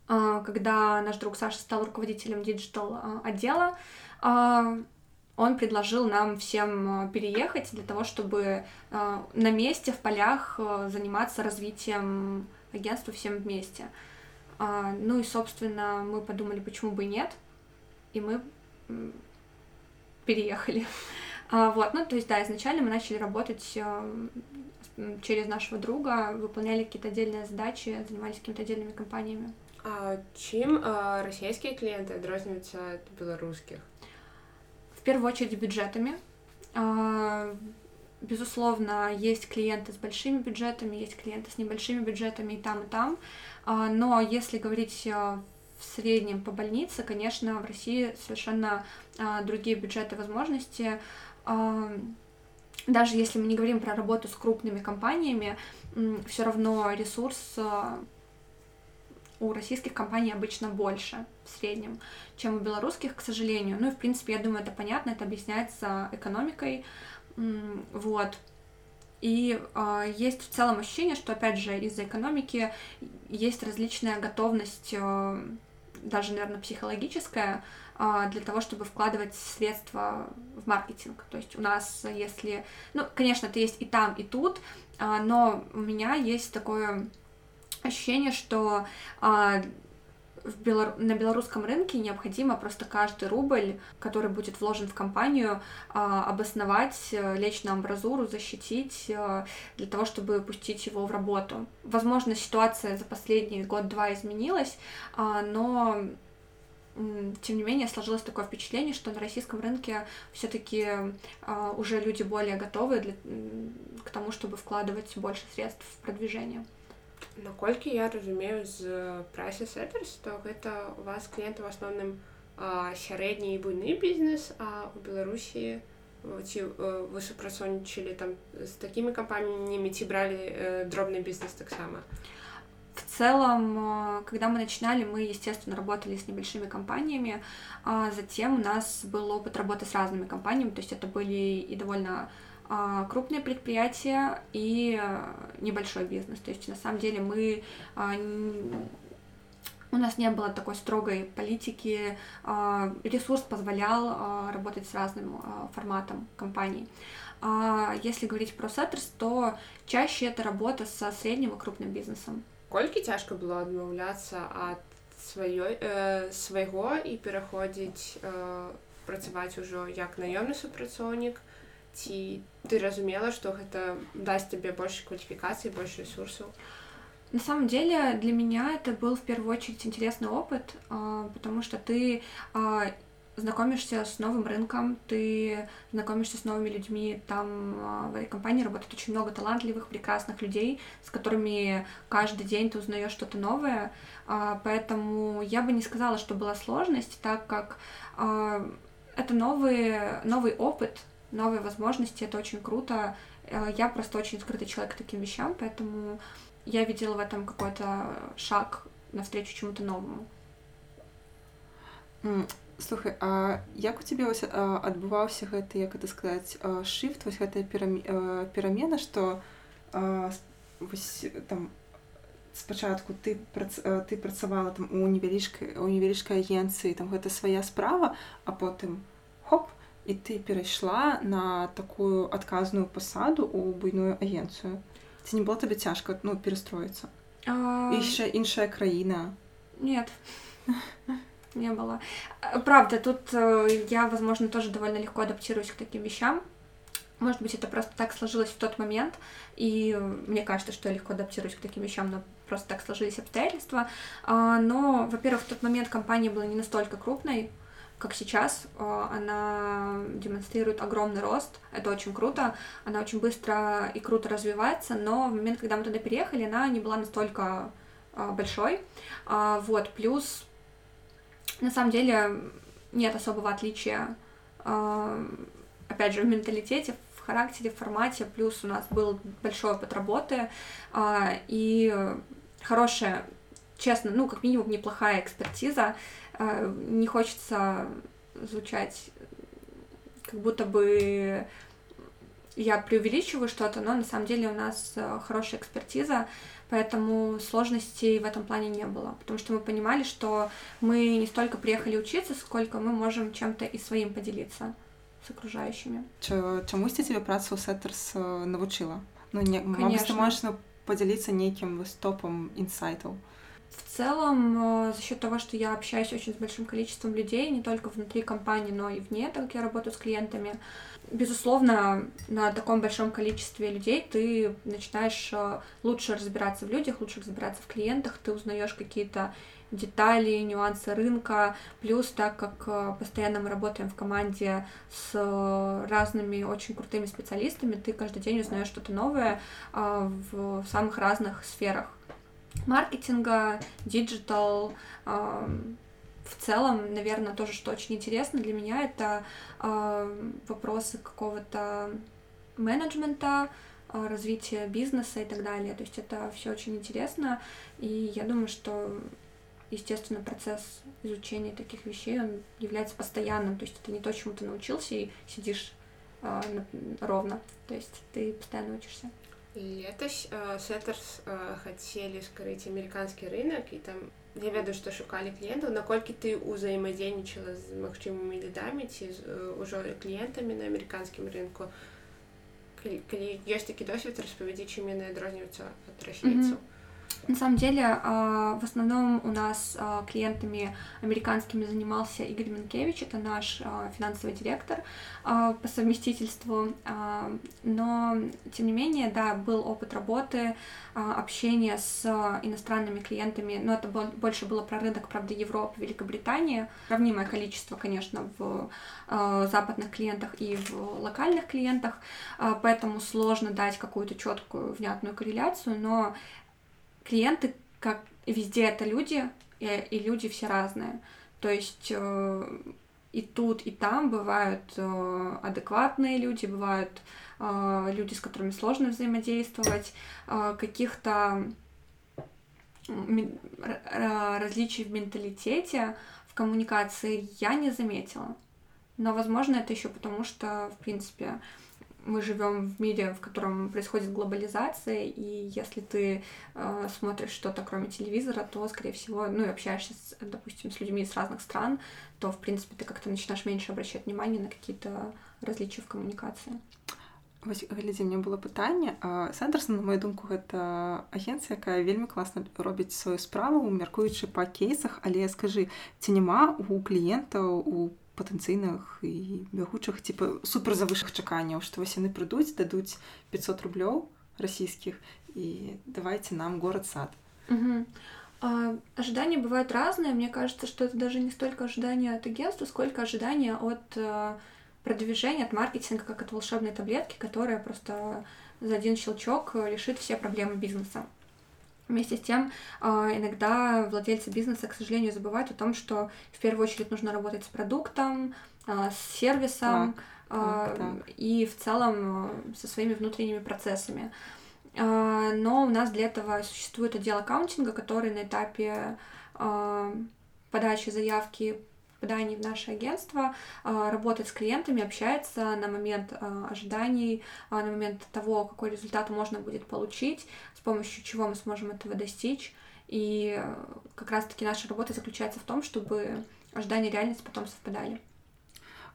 когда наш друг Саша стал руководителем digital отдела, он предложил нам всем переехать для того, чтобы на месте, в полях заниматься развитием агентство всем вместе. А, ну и, собственно, мы подумали, почему бы и нет, и мы переехали. А, вот, ну, то есть, да, изначально мы начали работать а, через нашего друга, выполняли какие-то отдельные задачи, занимались какими-то отдельными компаниями. А чем а, российские клиенты отрозниваются от белорусских? В первую очередь бюджетами. А, Безусловно, есть клиенты с большими бюджетами, есть клиенты с небольшими бюджетами и там, и там. А, но если говорить а, в среднем по больнице, конечно, в России совершенно а, другие бюджеты возможности. Даже если мы не говорим про работу с крупными компаниями, все равно ресурс у российских компаний обычно больше в среднем, чем у белорусских, к сожалению. Ну и, в принципе, я думаю, это понятно, это объясняется экономикой, вот. И э, есть в целом ощущение, что, опять же, из-за экономики есть различная готовность, э, даже, наверное, психологическая, э, для того, чтобы вкладывать средства в маркетинг. То есть у нас, если... Ну, конечно, это есть и там, и тут, э, но у меня есть такое ощущение, что э, в Белор... на белорусском рынке необходимо просто каждый рубль, который будет вложен в компанию, а, обосновать, э, лечь на амбразуру, защитить э, для того, чтобы пустить его в работу. Возможно, ситуация за последний год-два изменилась, а, но тем не менее сложилось такое впечатление, что на российском рынке все-таки а, уже люди более готовы для, к тому, чтобы вкладывать больше средств в продвижение. наколькі я разумею з прайсе сеттерс то гэта у вас кліенты в асноўным сярэдні і буйны бізнес а у беларусі ці вы супрацоўнічалі там з такімі кампаниями ці бралі дробный бизнес таксама в целом, когда мы начинали, мы, естественно, работали с небольшими компаниями, а затем у нас был опыт работы с разными компаниями, то есть это были и довольно а, крупные предприятия и а, небольшой бизнес. То есть на самом деле мы а, у нас не было такой строгой политики, ресурс позволял работать с разным форматом компаний. Если говорить про сеттерс, то чаще это работа со средним и крупным бизнесом. Колькі цяжка было адмаўляцца ад сваёй э, свайго і пераходзіць э, працаваць ужо як наёмны супрацоўнік ці ты разумела что гэта даст тебе больше квалификации больше ресурсов на самом деле для меня это был в первую очередь интересный опыт потому что ты знакомишься с новым рынком, ты знакомишься с новыми людьми. Там а, в этой компании работает очень много талантливых, прекрасных людей, с которыми каждый день ты узнаешь что-то новое. А, поэтому я бы не сказала, что была сложность, так как а, это новый, новый опыт, новые возможности, это очень круто. Я просто очень скрытый человек к таким вещам, поэтому я видела в этом какой-то шаг навстречу чему-то новому. Слухай, а як у цябе вось адбываўся гэты як это сказаць шифт вось гэтая перамена што вось там спачатку ты прац, ты працавала там у невялічкай у невялічкай агенцыі там гэта свая справа а потым хоп і ты перайшла на такую адказную пасаду у буйную агенцыю ці не было табе цяжка ну перастроіцца а... яшчэ іншая краіна нет (laughs) не было. Э, правда, тут э, я, возможно, тоже довольно легко адаптируюсь к таким вещам. Может быть, это просто так сложилось в тот момент, и мне кажется, что я легко адаптируюсь к таким вещам, но просто так сложились обстоятельства. А, но, во-первых, в тот момент компания была не настолько крупной, как сейчас. А, она демонстрирует огромный рост, это очень круто. Она очень быстро и круто развивается, но в момент, когда мы туда переехали, она не была настолько а, большой. Вот, плюс на самом деле нет особого отличия, а, опять же, в менталитете, в характере, в формате, плюс у нас был большой опыт работы а, и хорошая, честно, ну, как минимум, неплохая экспертиза. А, не хочется звучать как будто бы я преувеличиваю что-то, но на самом деле у нас хорошая экспертиза, поэтому сложностей в этом плане не было, потому что мы понимали, что мы не столько приехали учиться, сколько мы можем чем-то и своим поделиться с окружающими. Чамусьці цябе праца ў Setters навучыла? Ну, не, Конечно. ты можаш ну, падзяліцца нейкім топам інсайтаў? В целом, за счет того, что я общаюсь очень с большим количеством людей, не только внутри компании, но и вне, так как я работаю с клиентами, безусловно, на таком большом количестве людей ты начинаешь э, лучше разбираться в людях, лучше разбираться в клиентах, ты узнаешь какие-то детали, нюансы рынка, плюс так как э, постоянно мы работаем в команде с разными очень крутыми специалистами, ты каждый день узнаешь что-то новое э, в самых разных сферах маркетинга, digital, в целом, наверное, тоже, что очень интересно для меня, это вопросы какого-то менеджмента, э, развития бизнеса и так далее. То есть это все очень интересно, и я думаю, что естественно, процесс изучения таких вещей, он является постоянным, то есть это не то, чему ты научился и сидишь э, ровно, то есть ты постоянно учишься. Летась э, Сеттерс э, хотели скрыть американский рынок, и там я ведаю што шукалі кліентаў наколькі ты ўзаемадзейнічала з магчымымі лідамі ці з ўжо кліентамі на амерыканскім рынку калі, калі ёсць такі досвед распавядзі чым яны адрозніваюцца ад расейцаў mm -hmm. На самом деле, а, в основном у нас а, клиентами американскими занимался Игорь Минкевич, это наш а, финансовый директор по совместительству, но, тем не менее, да, был опыт работы, общения с иностранными клиентами, но это больше было про рынок, правда, Европы, Великобритании, сравнимое количество, конечно, в западных клиентах и в локальных клиентах, поэтому сложно дать какую-то четкую, внятную корреляцию, но клиенты, как везде, это люди, и, и люди все разные. То есть э, и тут, и там бывают э, адекватные люди, бывают э, люди, с которыми сложно взаимодействовать, э, каких-то различий в менталитете, в коммуникации я не заметила. Но, возможно, это еще потому, что, в принципе, мы живем в мире, в котором происходит глобализация, и если ты э, смотришь что-то кроме телевизора, то, скорее всего, ну и общаешься, с, допустим, с людьми из разных стран, то, в принципе, ты как-то начинаешь меньше обращать внимание на какие-то различия в коммуникации. Вось глядзі мне было пытанне Сандерсон на мою думку гэта агенцыя якая вельмі класна робіць сваю справу мяркуючы па кейсах але скажы ці няма у кліентаў у патэнцыйных і бягучых типа супер завышых чаканняў што вось яны прыйдуць дадуць 500 рублёў расійскіх і давайте нам город сад угу. А, ожидания бывают разные. Мне кажется, что это даже не столько ожидания от агентства, сколько ожидания от э, продвижения, от маркетинга, как от волшебной таблетки, которая просто за один щелчок решит все проблемы бизнеса. Вместе с тем, а, иногда владельцы бизнеса, к сожалению, забывают о том, что в первую очередь нужно работать с продуктом, а, с сервисом так, так. и в целом со своими внутренними процессами. А, но у нас для этого существует отдел аккаунтинга, который на этапе а, подачи заявки попаданий в наше агентство, а, работает с клиентами, общается на момент ожиданий, на момент того, какой результат можно будет получить, с помощью чего мы сможем этого достичь. И как раз-таки наша работа заключается в том, чтобы ожидания и реальность потом совпадали.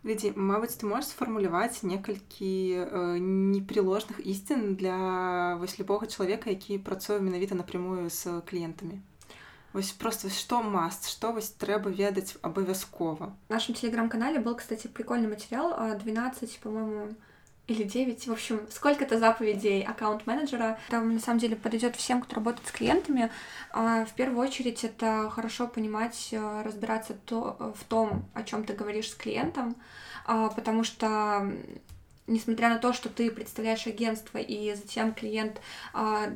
Лідзі мабыць ты можаш сфармуляваць некалькі э, непрыложных ісцін для вось любога чалавека які працуе менавіта напрямую з кліентамі Вось просто что маст что вось трэба ведаць абавязкова нашем телеграм-канале был кстати прикольный материал 12 по-моему или 9, в общем, сколько-то заповедей аккаунт-менеджера. Там, на самом деле, подойдет всем, кто работает с клиентами. А, в первую очередь, это хорошо понимать, э, разбираться то, в том, о чем ты говоришь с клиентом, а, потому что несмотря на то, что ты представляешь агентство, и затем клиент, а,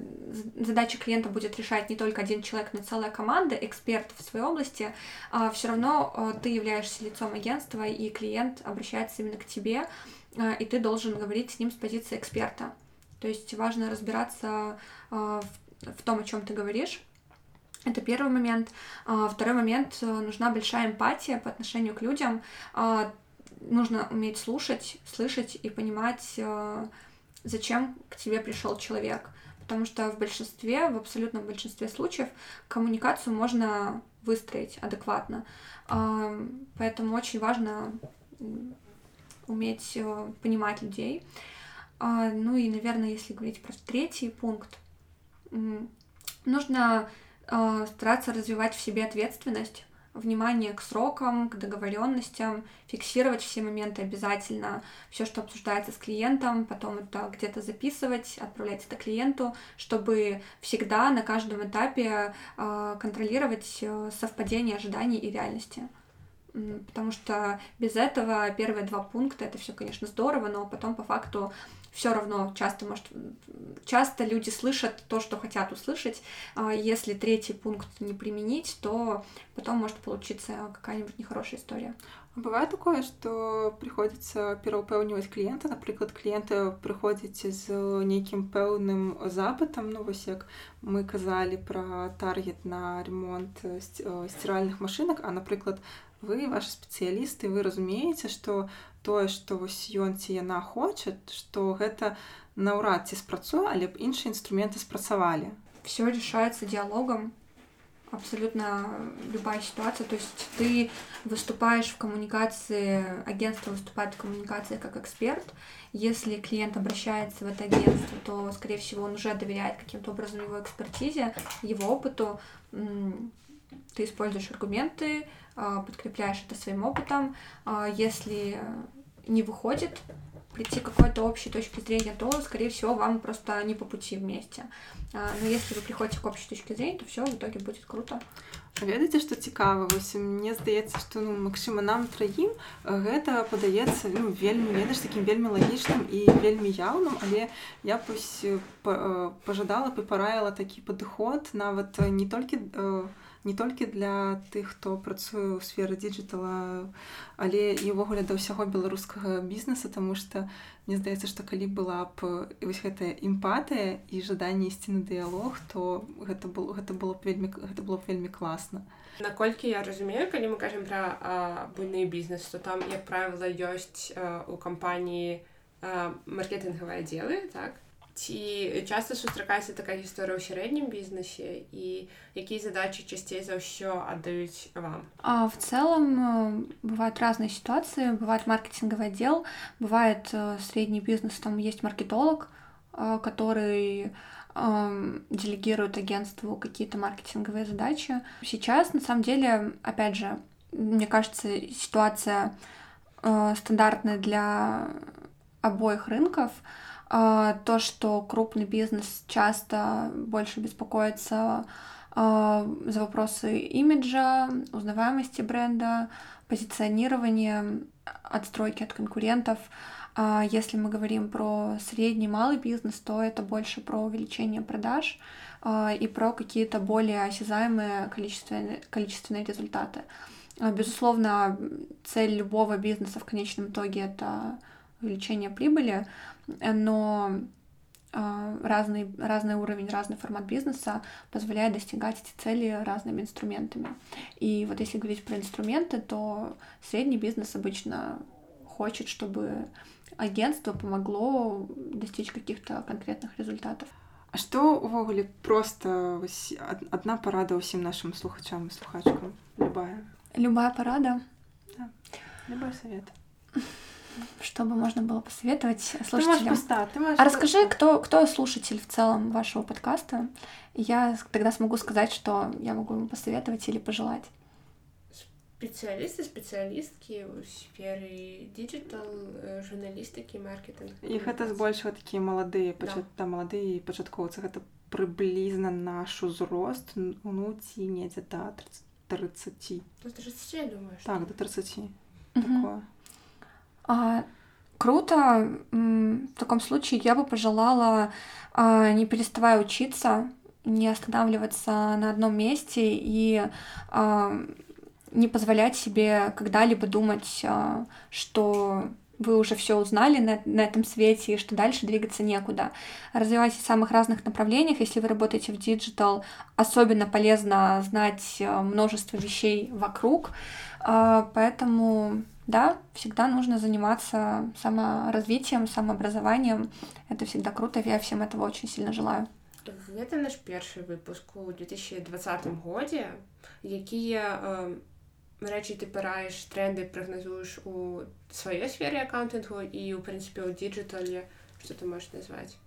задача клиента будет решать не только один человек, но целая команда экспертов в своей области, все равно ты являешься лицом агентства, и клиент обращается именно к тебе, а, и ты должен говорить с ним с позиции эксперта. То есть важно разбираться а, в том, о чем ты говоришь. Это первый момент. А, второй момент, нужна большая эмпатия по отношению к людям. Нужно уметь слушать, слышать и понимать, зачем к тебе пришел человек. Потому что в большинстве, в абсолютном большинстве случаев коммуникацию можно выстроить адекватно. Поэтому очень важно уметь э, понимать людей. А, ну и, наверное, если говорить про третий пункт, нужно э, стараться развивать в себе ответственность, внимание к срокам, к договоренностям, фиксировать все моменты обязательно, все, что обсуждается с клиентом, потом это где-то записывать, отправлять это клиенту, чтобы всегда на каждом этапе э, контролировать совпадение ожиданий и реальности. Потому что без этого первые два пункта это все, конечно, здорово, но потом по факту все равно часто может часто люди слышат то, что хотят услышать. А если третий пункт не применить, то потом может получиться какая-нибудь нехорошая история. Бывает такое, что приходится пераўпэўніваць клиента, например, клиенты прыходзяць з нейкім пэўным запытам ну вось як мы казалі про таргет на ремонт стиральных машинок а напрыклад вы ваши спецыялісты вы разумееце что тое что вось ён ці яна хочет что гэта наўрад ці спрацуе але б іншыя інструменты спрацавалі все решается диалогом абсолютно любая ситуация то есть ты выступаешь в коммуникации агентство выступает в коммуникации как эксперт если клиент обращается в это агентство то скорее всего он уже доверяет каким-то образом его экспертизе его опыту ты используешь аргументы а, подкрепляешь это своим опытом. А, если не выходит прийти к какой-то общей точке зрения, то, скорее всего, вам просто не по пути вместе. А, но если вы приходите к общей точке зрения, то все в итоге будет круто. ведаеце што цікава вось мне здаецца што ну магчыма нам траім гэта падаецца ну, вельмі ведаеш такім вельмі лагічным і вельмі яўным але я пусть пажадала бы параіла такі падыход нават не толькі у не толькі для тых хто працуе ў сферы дыджитала але і ўвогуле да ўсяго беларускага бізнеса тому что мне здаецца што калі была б вось гэтая імпатыя і жаданне ісці на дыялог то гэта было гэта было б вельмі гэта было б вельмі класна. Наколькі я разумею калі мы кажам пра буйны бізнес то там як правіла ёсць у кампаніі маркетынгавыя дзелы так Ці часто сустракаецца такая гісторыя ў сярэднім бізнесе і якія задачи часцей за ўсё отдаюць вам? А, в целом э, бывают разные ситуации. Бывает маркетинговый отдел, бывает э, средний бизнес, там есть маркетолог, э, который делегирует агентству какие-то маркетинговые задачи. Сейчас, на самом деле, опять же, мне кажется, ситуация стандартная для обоих рынков. а, то, что крупный бизнес часто больше беспокоится за вопросы имиджа, узнаваемости бренда, позиционирования, отстройки от конкурентов. А если мы говорим про средний малый бизнес, то это больше про увеличение продаж и про какие-то более осязаемые количественные, количественные результаты. Безусловно, цель любого бизнеса в конечном итоге это увеличение прибыли, но а, разный, разный уровень, разный формат бизнеса позволяет достигать эти цели разными инструментами. И вот если говорить про инструменты, то средний бизнес обычно хочет, чтобы агентство помогло достичь каких-то конкретных результатов. А что увогуле просто одна парада усім нашим слухачам и слухачкам любая любая парада да. любой совет (laughs) чтобы можно было посоветовать слушателям. Ты можешь поста, ты можешь... А расскажи, кто, кто слушатель в целом вашего подкаста? Я тогда смогу сказать, что я могу ему посоветовать или пожелать. Специалисты, специалистки в сфере диджитал, э, журналистики, маркетинг. Іх гэта збольшага такія маладыя пачат... да. маладыя пачаткоўцы гэта прыблізна наш узрост ну ці недзе да 30 до 30 я думаю так до 30 угу. такое а, круто. В таком случае я бы пожелала, а, не переставая учиться, не останавливаться на одном месте и а, не позволять себе когда-либо думать, а, что вы уже все узнали на, на этом свете, и что дальше двигаться некуда. Развивайтесь в самых разных направлениях. Если вы работаете в digital, особенно полезно знать множество вещей вокруг. Поэтому да, всегда нужно заниматься саморазвитием, самообразованием. Это всегда круто, я всем этого очень сильно желаю. Это наш першы выпуск у 2020 годзе якія э, рэчы ты параеш тренды прагназуеш у сваёй сфере аккаунтингу і у прынцыпе ў диджитале что ты можешь назваць а,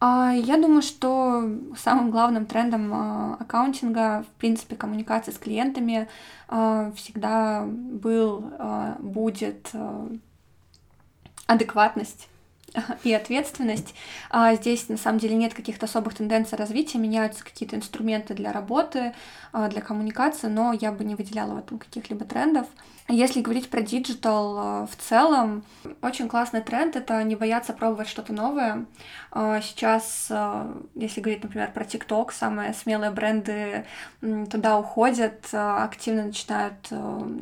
Я думаю, что самым главным трендом а, аккаунтинга, в принципе, коммуникации с клиентами а, всегда был, будет адекватность (laughs) и ответственность. Здесь на самом деле нет каких-то особых тенденций развития, меняются какие-то инструменты для работы, для коммуникации, но я бы не выделяла в этом каких-либо трендов. Если говорить про digital э, в целом, очень классный тренд — это не бояться пробовать что-то новое. Э, сейчас, э, если говорить, например, про ТикТок, самые смелые бренды туда уходят, активно начинают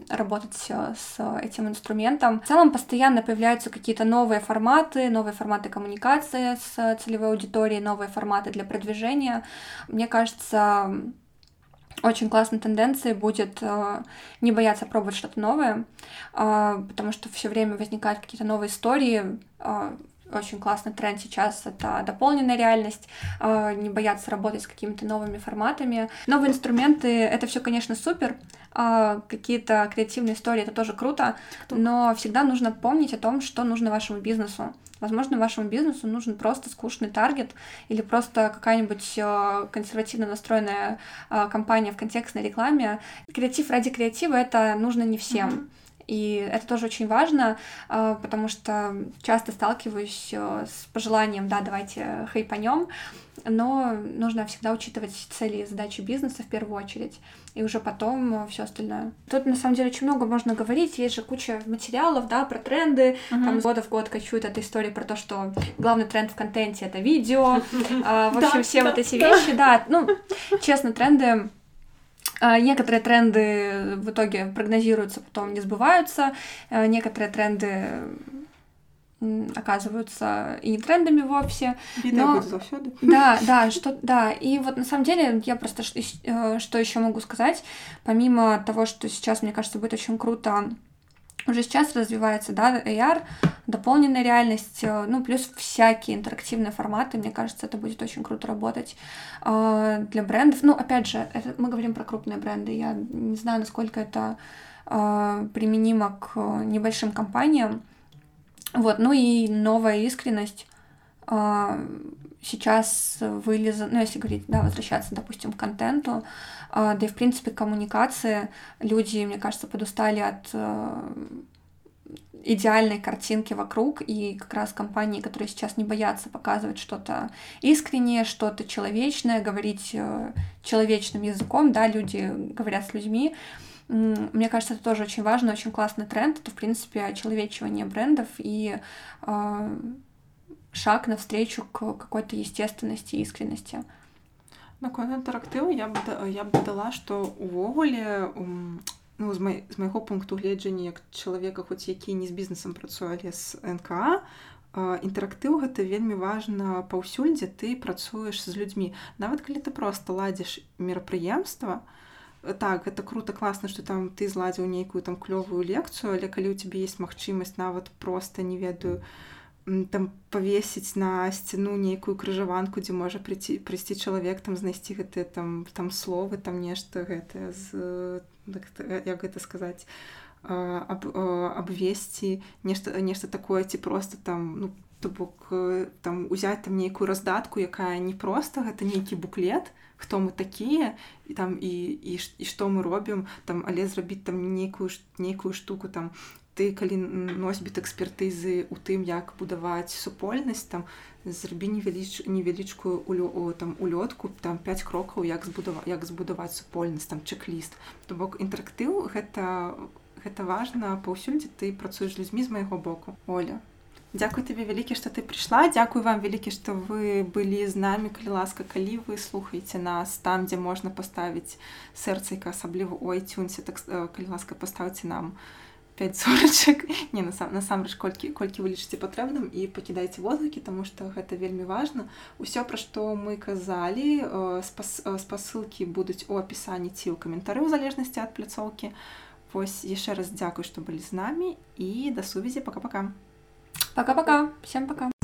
работать с этим инструментом. В целом постоянно появляются какие-то новые форматы, новые форматы коммуникации с целевой аудиторией, новые форматы для продвижения. Мне кажется, очень классной тенденцией будет э, не бояться пробовать что-то новое, э, потому что все время возникают какие-то новые истории. Э, очень классный тренд сейчас это дополненная реальность, э, не бояться работать с какими-то новыми форматами. Новые инструменты это все, конечно, супер. Э, какие-то креативные истории это тоже круто, но всегда нужно помнить о том, что нужно вашему бизнесу. Возможно, вашему бизнесу нужен просто скучный таргет или просто какая-нибудь э, консервативно настроенная компания в контекстной рекламе. Креатив ради креатива это нужно не всем. Mm-hmm. И это тоже очень важно, э, потому что часто сталкиваюсь с пожеланием, да, давайте хайпанем, но нужно всегда учитывать цели и задачи бизнеса в первую очередь, и уже потом э, все остальное. Тут на самом деле очень много можно говорить, есть же куча материалов, да, про тренды, uh-huh. там из года в год качуют эту историю про то, что главный тренд в контенте — это видео, а, в (laughs) общем, все вот эти вещи, да, ну, честно, тренды а, Некоторые тренды в итоге прогнозируются, потом не сбываются. А, некоторые тренды оказываются и не трендами вовсе. но... Да, (laughs) да, что, да. И вот на самом деле я просто э, что еще могу сказать, помимо того, что сейчас, мне кажется, будет очень круто уже сейчас развивается, да, AR, дополненная реальность, э, ну, плюс всякие интерактивные форматы, мне кажется, это будет очень круто работать э, для брендов. Ну, опять же, это, мы говорим про крупные бренды, я не знаю, насколько это э, применимо к небольшим компаниям, вот, ну и новая искренность сейчас вылеза, ну если говорить, да, возвращаться, допустим, к контенту, да и в принципе коммуникации, люди, мне кажется, подустали от а, идеальной картинки вокруг, и как раз компании, которые сейчас не боятся показывать что-то искреннее, что-то человечное, говорить э, человечным языком, да, люди говорят с людьми, мне кажется, это тоже очень важно, очень классный тренд. Это, в принципе, очеловечивание брендов и э, шаг навстречу к какой-то естественности и искренности. Наконт інтэрактыву я б я б дадала што увогуле ну, з, май, з майго пункту гледжання як чалавека хоць які не з бізнесам працуе але з НК інтэрактыў гэта вельмі важна паўсюль дзе ты працуеш з людзьмі нават калі ты просто ладзіш мерапрыемства так гэта круто класна што там ты зладзіў нейкую там клёвую лекцыю але калі у тебе есть магчымасць нават просто не ведаю там павесіць на сцяну нейкую крыжаванку дзе можа прыйти прыйсці чалавек там знайсці гэты там там словы там нешта гэтае з як гэта сказаць аб, абвесці нешта нешта такое ці просто там ну то бок там узяць там нейкую раздатку якая не просто гэта нейкі буклет хто мы такія і там і і, і што мы робім там але зрабіць там нейкую нейкую штуку там ты калі носьбіт экспертызы у тым як будаваць супольнасць там зрабі невяліч невялічкую улё там улётку там 5 крокаў як збудава як збудаваць супольнасць там чек-ліст то бок інтэрактыў гэта гэта важна паўсюль дзе ты працуеш людзьмі з майго боку Оля Дякую табе вялікі што ты прыйшла дзякую вам вялікі што вы былі з намі калі ласка калі вы слухаеце нас там дзе можна паставіць сэрцайка асабліва у айцюнсе так калі ласка паставце нам у 5 зорачак (laughs) не насамрэч колькі колькі вы лічыце патрэбным і пакідайце водгукі тому что гэта вельмі важна усё пра што мы казалі спасылкі будуць у апісані ці ў каментары ў залежнасці ад пляцоўкі вось яшчэ раз дзякуй што былі з намі і да сувязі пока-пока пока-пока всем пока